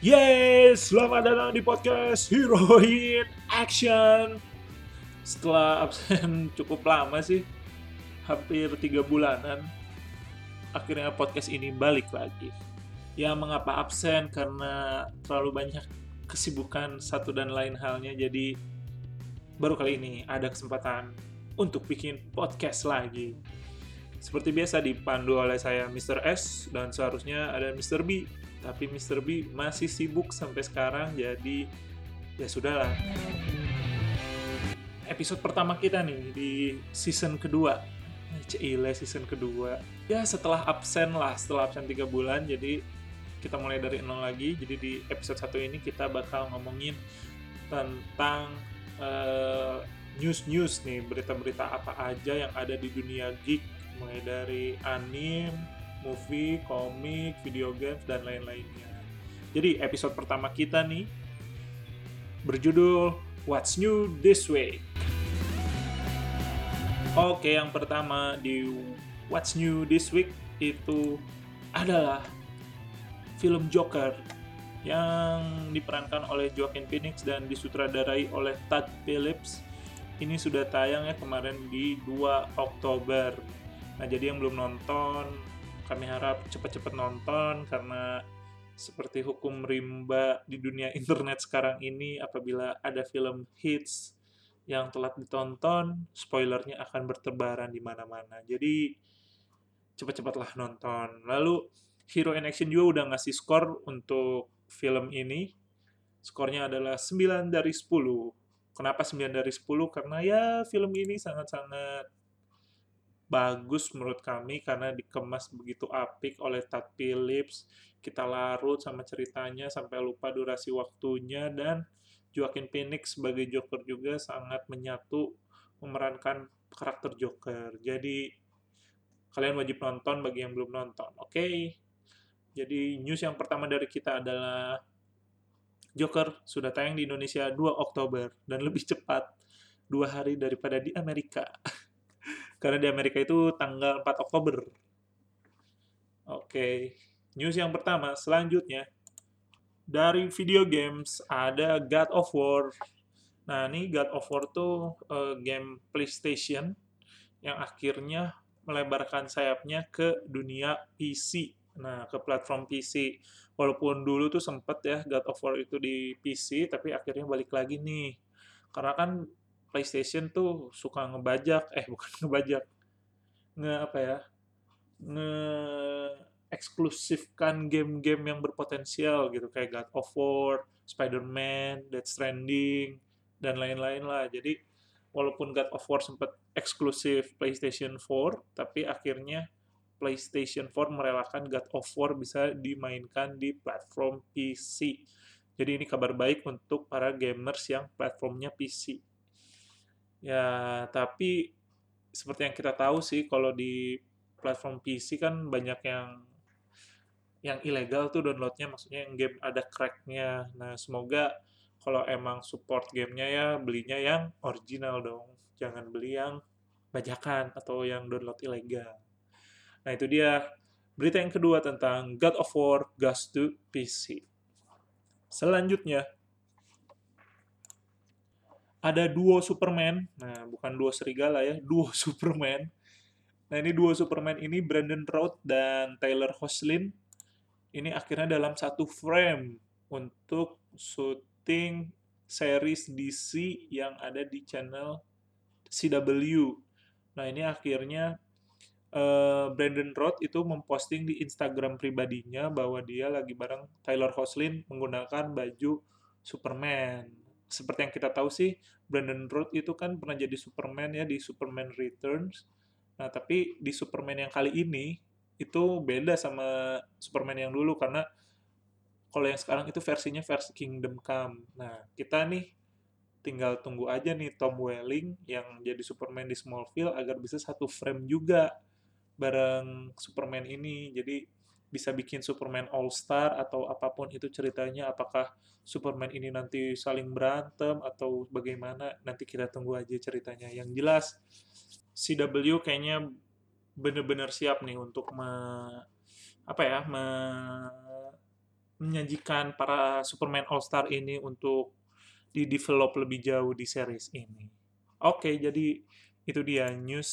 Yes, selamat datang di podcast Heroin Action. Setelah absen cukup lama sih, hampir tiga bulanan, akhirnya podcast ini balik lagi. Ya mengapa absen? Karena terlalu banyak kesibukan satu dan lain halnya, jadi baru kali ini ada kesempatan untuk bikin podcast lagi. Seperti biasa dipandu oleh saya Mr. S dan seharusnya ada Mr. B tapi Mr. B masih sibuk sampai sekarang jadi ya sudahlah. Episode pertama kita nih di season kedua. Cile season kedua. Ya setelah absen lah setelah absen tiga bulan jadi kita mulai dari nol lagi. Jadi di episode satu ini kita bakal ngomongin tentang uh, news-news nih berita-berita apa aja yang ada di dunia geek. Mulai dari anime movie, komik, video games, dan lain-lainnya. Jadi episode pertama kita nih berjudul What's New This Week. Oke, yang pertama di What's New This Week itu adalah film Joker yang diperankan oleh Joaquin Phoenix dan disutradarai oleh Todd Phillips. Ini sudah tayang ya kemarin di 2 Oktober. Nah, jadi yang belum nonton kami harap cepat-cepat nonton karena seperti hukum rimba di dunia internet sekarang ini apabila ada film hits yang telah ditonton, spoilernya akan bertebaran di mana-mana. Jadi cepat-cepatlah nonton. Lalu Hero in Action juga udah ngasih skor untuk film ini. Skornya adalah 9 dari 10. Kenapa 9 dari 10? Karena ya film ini sangat-sangat bagus menurut kami karena dikemas begitu apik oleh Todd Phillips. Kita larut sama ceritanya sampai lupa durasi waktunya dan Joaquin Phoenix sebagai Joker juga sangat menyatu memerankan karakter Joker. Jadi kalian wajib nonton bagi yang belum nonton. Oke. Okay? Jadi news yang pertama dari kita adalah Joker sudah tayang di Indonesia 2 Oktober dan lebih cepat dua hari daripada di Amerika. Karena di Amerika itu tanggal 4 Oktober. Oke, news yang pertama selanjutnya dari video games ada God of War. Nah, ini God of War tuh uh, game PlayStation yang akhirnya melebarkan sayapnya ke dunia PC. Nah, ke platform PC. Walaupun dulu tuh sempet ya God of War itu di PC, tapi akhirnya balik lagi nih. Karena kan PlayStation tuh suka ngebajak, eh bukan ngebajak, nge apa ya, nge eksklusifkan game-game yang berpotensial gitu kayak God of War, Spider-Man, Death Stranding dan lain-lain lah. Jadi walaupun God of War sempat eksklusif PlayStation 4, tapi akhirnya PlayStation 4 merelakan God of War bisa dimainkan di platform PC. Jadi ini kabar baik untuk para gamers yang platformnya PC. Ya, tapi seperti yang kita tahu sih kalau di platform PC kan banyak yang yang ilegal tuh downloadnya maksudnya yang game ada cracknya. Nah semoga kalau emang support gamenya ya belinya yang original dong. Jangan beli yang bajakan atau yang download ilegal. Nah itu dia berita yang kedua tentang God of War Ghost to PC selanjutnya ada duo Superman. Nah, bukan duo serigala ya, duo Superman. Nah, ini duo Superman ini Brandon Routh dan Taylor Hoslin. Ini akhirnya dalam satu frame untuk syuting series DC yang ada di channel CW. Nah, ini akhirnya uh, Brandon Roth itu memposting di Instagram pribadinya bahwa dia lagi bareng Taylor Hoslin menggunakan baju Superman seperti yang kita tahu sih Brandon Root itu kan pernah jadi Superman ya di Superman Returns. Nah, tapi di Superman yang kali ini itu beda sama Superman yang dulu karena kalau yang sekarang itu versinya versi Kingdom Come. Nah, kita nih tinggal tunggu aja nih Tom Welling yang jadi Superman di Smallville agar bisa satu frame juga bareng Superman ini. Jadi bisa bikin Superman All Star atau apa pun itu ceritanya apakah Superman ini nanti saling berantem atau bagaimana nanti kita tunggu aja ceritanya yang jelas CW kayaknya bener-bener siap nih untuk me, apa ya me, menyajikan para Superman All Star ini untuk di develop lebih jauh di series ini. Oke, jadi itu dia news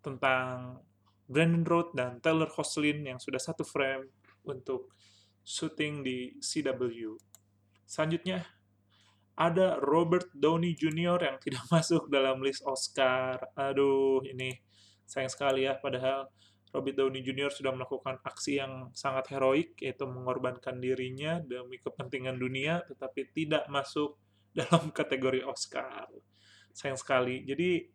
tentang Brandon Road dan Taylor Hoslin yang sudah satu frame untuk syuting di CW. Selanjutnya, ada Robert Downey Jr. yang tidak masuk dalam list Oscar. Aduh, ini sayang sekali ya, padahal Robert Downey Jr. sudah melakukan aksi yang sangat heroik, yaitu mengorbankan dirinya demi kepentingan dunia, tetapi tidak masuk dalam kategori Oscar. Sayang sekali. Jadi,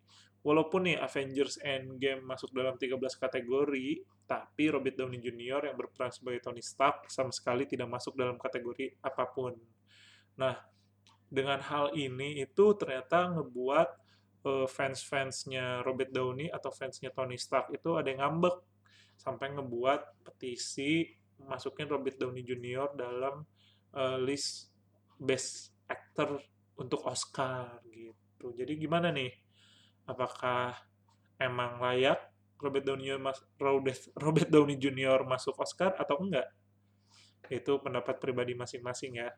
walaupun nih Avengers Endgame masuk dalam 13 kategori, tapi Robert Downey Jr. yang berperan sebagai Tony Stark sama sekali tidak masuk dalam kategori apa pun. Nah, dengan hal ini itu ternyata ngebuat uh, fans-fansnya Robert Downey atau fansnya Tony Stark itu ada yang ngambek sampai ngebuat petisi masukin Robert Downey Jr. dalam uh, list best actor untuk Oscar gitu. Jadi gimana nih? Apakah emang layak Robert Downey mas Robert Downey Jr. masuk Oscar atau enggak? Itu pendapat pribadi masing-masing ya.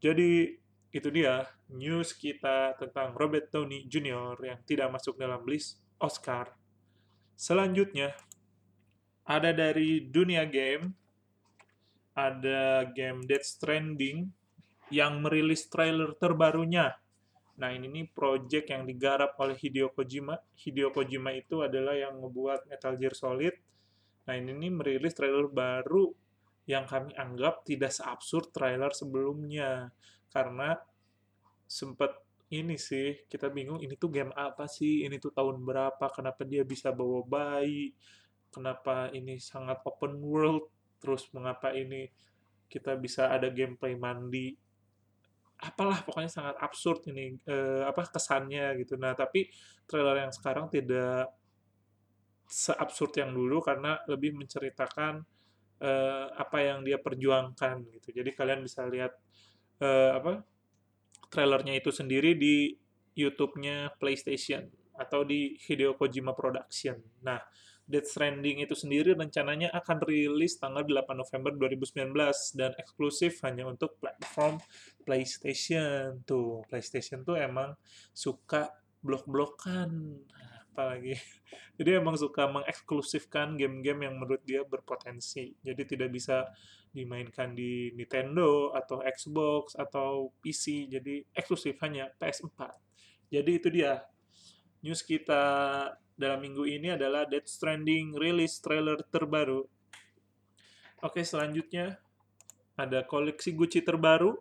Jadi itu dia news kita tentang Robert Downey Jr. yang tidak masuk dalam list Oscar. Selanjutnya ada dari dunia game ada game Death Stranding yang merilis trailer terbarunya. Nah, ini project yang digarap oleh Hideo Kojima. Hideo Kojima itu adalah yang membuat Metal Gear Solid. Nah, ini nih merilis trailer baru yang kami anggap tidak seabsurd trailer sebelumnya. Karena sempat ini sih, kita bingung ini tuh game apa sih, ini tuh tahun berapa, kenapa dia bisa bawa bayi, kenapa ini sangat open world, terus mengapa ini kita bisa ada gameplay mandi apalah pokoknya sangat absurd ini eh, apa kesannya gitu. Nah, tapi trailer yang sekarang tidak seabsurd yang dulu karena lebih menceritakan eh, apa yang dia perjuangkan gitu. Jadi kalian bisa lihat eh, apa trailernya itu sendiri di YouTube-nya PlayStation atau di Hideo Kojima Production. Nah, Death Stranding itu sendiri rencananya akan rilis tanggal 8 November 2019 dan eksklusif hanya untuk platform PlayStation. Tuh, PlayStation tuh emang suka blok-blokan apalagi. Jadi emang suka mengeksklusifkan game-game yang menurut dia berpotensi. Jadi tidak bisa dimainkan di Nintendo atau Xbox atau PC. Jadi eksklusif hanya PS4. Jadi itu dia news kita dalam minggu ini adalah Death Stranding rilis trailer terbaru. Oke, selanjutnya ada koleksi Gucci terbaru.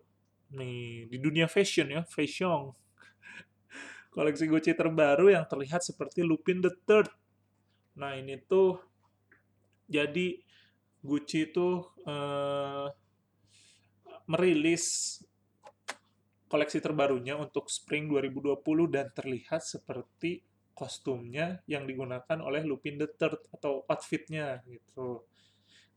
Nih, di dunia fashion ya, fashion. koleksi Gucci terbaru yang terlihat seperti Lupin the Third. Nah, ini tuh jadi Gucci itu uh, merilis koleksi terbarunya untuk Spring 2020 dan terlihat seperti kostumnya yang digunakan oleh Lupin the Third atau outfitnya gitu.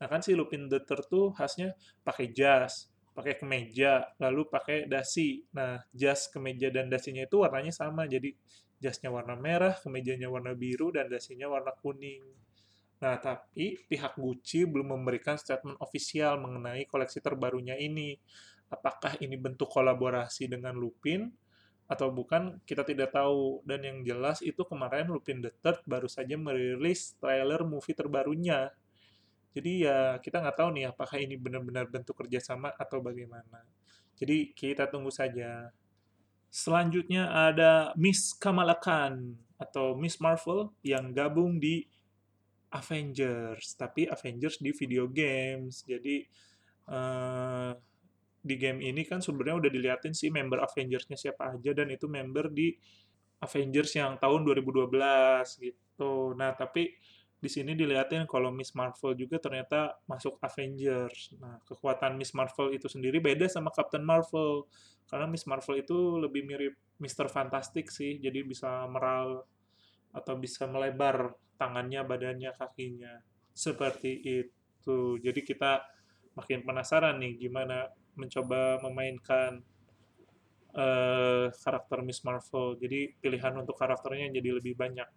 Nah kan si Lupin the Third tuh khasnya pakai jas, pakai kemeja, lalu pakai dasi. Nah jas, kemeja dan dasinya itu warnanya sama, jadi jasnya warna merah, kemejanya warna biru, dan dasinya warna kuning. Nah, tapi pihak Gucci belum memberikan statement ofisial mengenai koleksi terbarunya ini. Apakah ini bentuk kolaborasi dengan Lupin atau bukan kita tidak tahu. Dan yang jelas itu kemarin Lupin the Third baru saja merilis trailer movie terbarunya. Jadi ya kita nggak tahu nih apakah ini benar-benar bentuk kerjasama atau bagaimana. Jadi kita tunggu saja. Selanjutnya ada Miss Kamala Khan atau Miss Marvel yang gabung di Avengers. Tapi Avengers di video games. Jadi uh, di game ini kan sebenarnya udah diliatin sih member Avengers-nya siapa aja dan itu member di Avengers yang tahun 2012 gitu. Nah, tapi di sini dilihatin kalau Miss Marvel juga ternyata masuk Avengers. Nah, kekuatan Miss Marvel itu sendiri beda sama Captain Marvel. Karena Miss Marvel itu lebih mirip Mr. Fantastic sih, jadi bisa meral atau bisa melebar tangannya, badannya, kakinya. Seperti itu. Jadi kita makin penasaran nih gimana mencoba memainkan uh, karakter Miss Marvel. Jadi pilihan untuk karakternya jadi lebih banyak.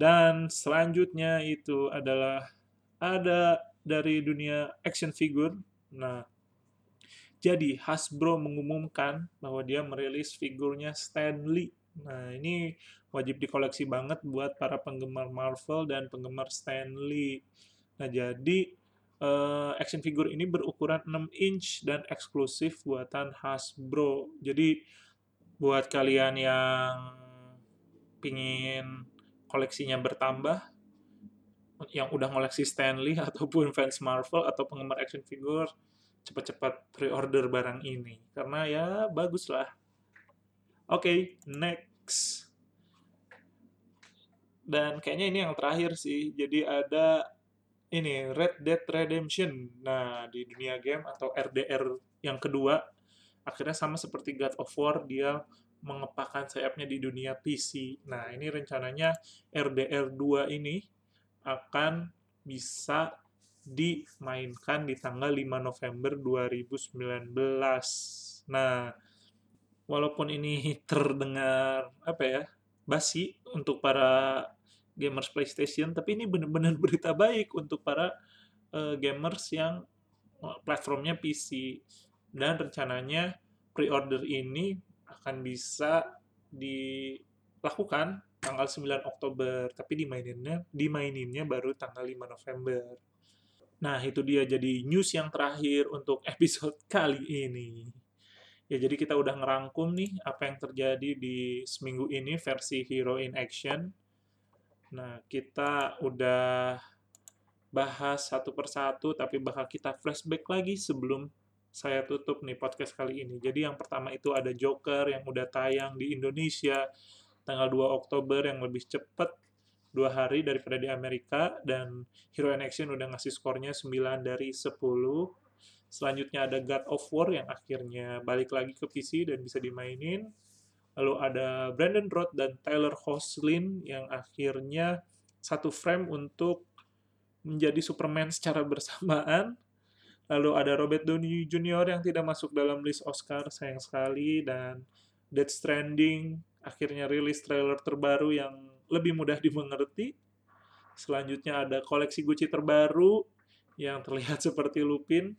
Dan selanjutnya itu adalah ada dari dunia action figure. Nah, jadi Hasbro mengumumkan bahwa dia merilis figurnya Stanley. Nah, ini wajib dikoleksi banget buat para penggemar Marvel dan penggemar Stanley. Nah, jadi uh, action figure ini berukuran 6 inch dan eksklusif buatan Hasbro. Jadi buat kalian yang pingin koleksinya bertambah, yang udah ngoleksi Stanley ataupun fans Marvel atau penggemar action figure, cepat-cepat pre-order barang ini karena ya bagus lah. Oke, okay, next. Dan kayaknya ini yang terakhir sih. Jadi ada ini Red Dead Redemption. Nah, di dunia game atau RDR yang kedua, akhirnya sama seperti God of War, dia mengepakkan sayapnya di dunia PC. Nah, ini rencananya RDR 2 ini akan bisa dimainkan di tanggal 5 November 2019. Nah, walaupun ini terdengar apa ya, basi untuk para gamers PlayStation, tapi ini benar-benar berita baik untuk para uh, gamers yang eh, platformnya PC. Dan rencananya pre-order ini akan bisa dilakukan tanggal 9 Oktober, tapi dimaininnya dimaininnya baru tanggal 5 November. Nah, itu dia jadi news yang terakhir untuk episode kali ini. Ya, jadi kita udah ngerangkum nih apa yang terjadi di seminggu ini versi Hero in Action. Nah, kita udah bahas satu persatu, tapi bakal kita flashback lagi sebelum saya tutup nih podcast kali ini. Jadi yang pertama itu ada Joker yang udah tayang di Indonesia tanggal 2 Oktober yang lebih cepat dua hari daripada di Amerika dan Hero in Action udah ngasih skornya 9 dari 10. Selanjutnya ada God of War yang akhirnya balik lagi ke PC dan bisa dimainin. Lalu ada Brandon Roth dan Tyler Hoechlin yang akhirnya satu frame untuk menjadi Superman secara bersamaan. Lalu ada Robert Downey Jr. yang tidak masuk dalam list Oscar, sayang sekali. Dan Dead Stranding akhirnya rilis trailer terbaru yang lebih mudah dimengerti. Selanjutnya ada koleksi Gucci terbaru yang terlihat seperti Lupin.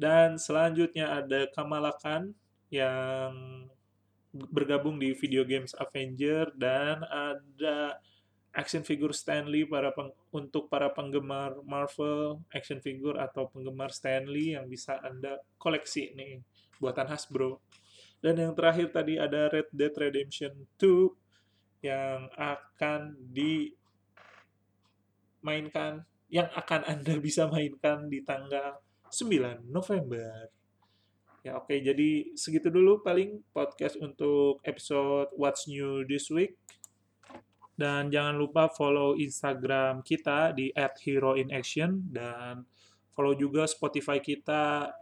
Dan selanjutnya ada Kamala Khan yang bergabung di video games Avenger dan ada action figure Stanley para peng, untuk para penggemar Marvel action figure atau penggemar Stanley yang bisa Anda koleksi nih buatan Hasbro. Dan yang terakhir tadi ada Red Dead Redemption 2 yang akan dimainkan yang akan Anda bisa mainkan di tanggal 9 November. Ya oke, okay, jadi segitu dulu paling podcast untuk episode What's New This Week. Dan jangan lupa follow Instagram kita di @heroinaction dan follow juga Spotify kita.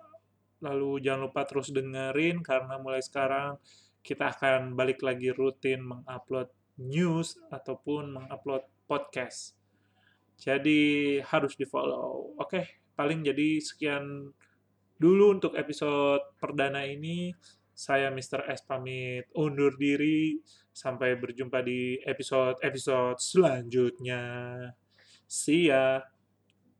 Lalu jangan lupa terus dengerin karena mulai sekarang kita akan balik lagi rutin mengupload news ataupun mengupload podcast. Jadi harus di-follow. Oke, paling jadi sekian dulu untuk episode perdana ini. Saya Mr. S pamit undur diri. Sampai berjumpa di episode-episode selanjutnya. See ya.